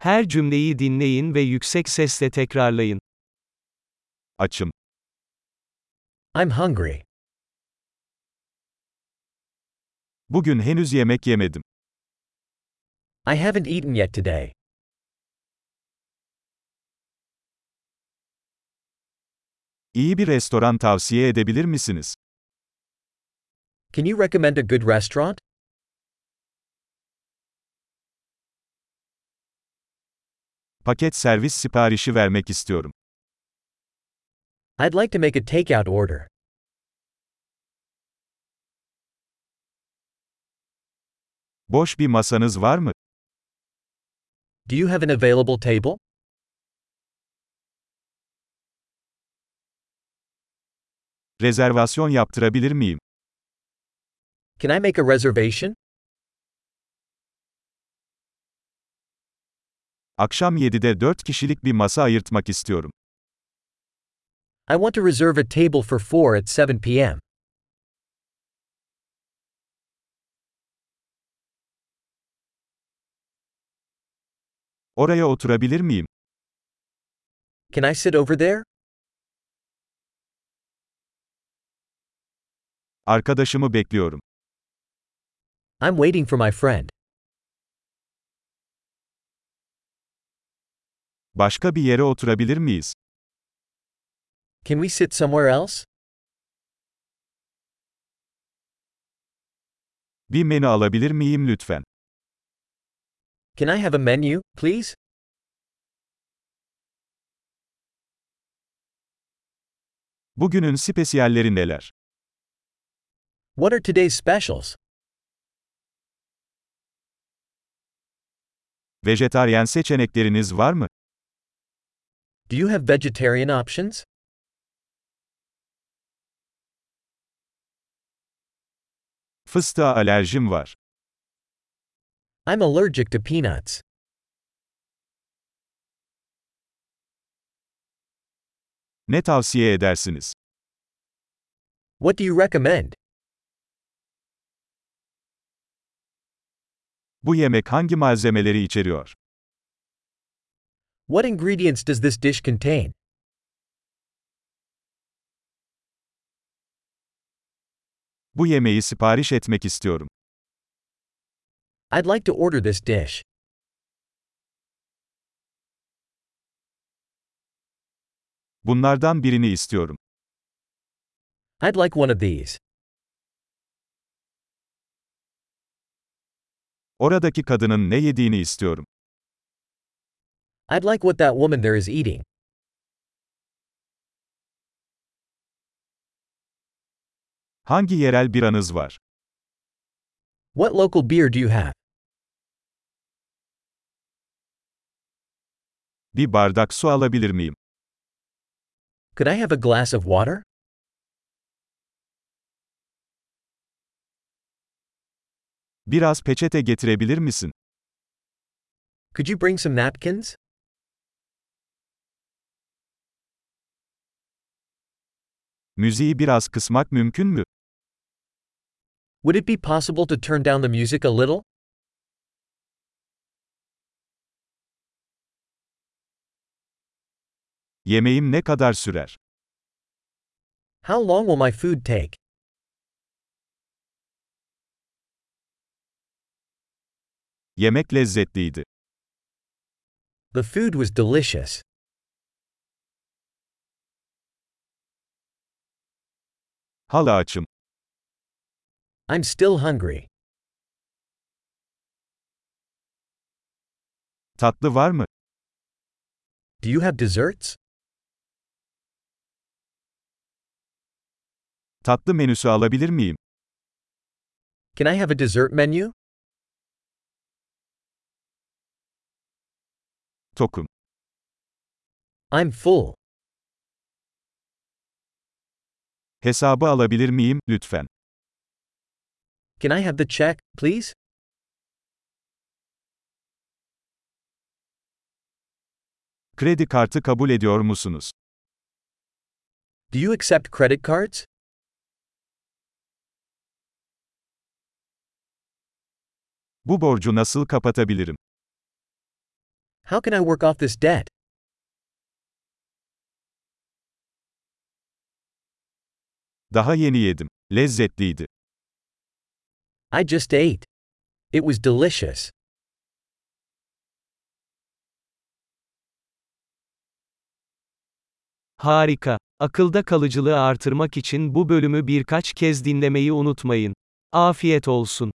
Her cümleyi dinleyin ve yüksek sesle tekrarlayın. Açım. I'm hungry. Bugün henüz yemek yemedim. I haven't eaten yet today. İyi bir restoran tavsiye edebilir misiniz? Can you recommend a good restaurant? Paket servis siparişi vermek istiyorum. I'd like to make a takeout order. Boş bir masanız var mı? Do you have an available table? Rezervasyon yaptırabilir miyim? Can I make a reservation? Akşam 7'de 4 kişilik bir masa ayırtmak istiyorum. I want to reserve a table for 4 at 7 p.m. Oraya oturabilir miyim? Can I sit over there? Arkadaşımı bekliyorum. I'm waiting for my friend. Başka bir yere oturabilir miyiz? Can we sit somewhere else? Bir menü alabilir miyim lütfen? Can I have a menu, please? Bugünün spesiyalleri neler? What are today's specials? Vejetaryen seçenekleriniz var mı? Do you have vegetarian options? Fıstığa alerjim var. I'm allergic to peanuts. Ne tavsiye edersiniz? What do you recommend? Bu yemek hangi malzemeleri içeriyor? What ingredients does this dish contain? Bu yemeği sipariş etmek istiyorum. I'd like to order this dish. Bunlardan birini istiyorum. I'd like one of these. Oradaki kadının ne yediğini istiyorum. I'd like what that woman there is eating. Hangi yerel biranız var? What local beer do you have? Bir bardak su alabilir miyim? Could I have a glass of water? Biraz peçete getirebilir misin? Could you bring some napkins? Müziği biraz kısmak mümkün mü? Would it be possible to turn down the music a little? Yemeğim ne kadar sürer? How long will my food take? Yemek lezzetliydi. The food was delicious. Hala açım. I'm still hungry. Tatlı var mı? Do you have desserts? Tatlı menüsü alabilir miyim? Can I have a dessert menu? Tokum. I'm full. Hesabı alabilir miyim, lütfen? Can I have the check, please? Kredi kartı kabul ediyor musunuz? Do you accept credit cards? Bu borcu nasıl kapatabilirim? How can I work off this debt? Daha yeni yedim. Lezzetliydi. I just ate. It was delicious. Harika. Akılda kalıcılığı artırmak için bu bölümü birkaç kez dinlemeyi unutmayın. Afiyet olsun.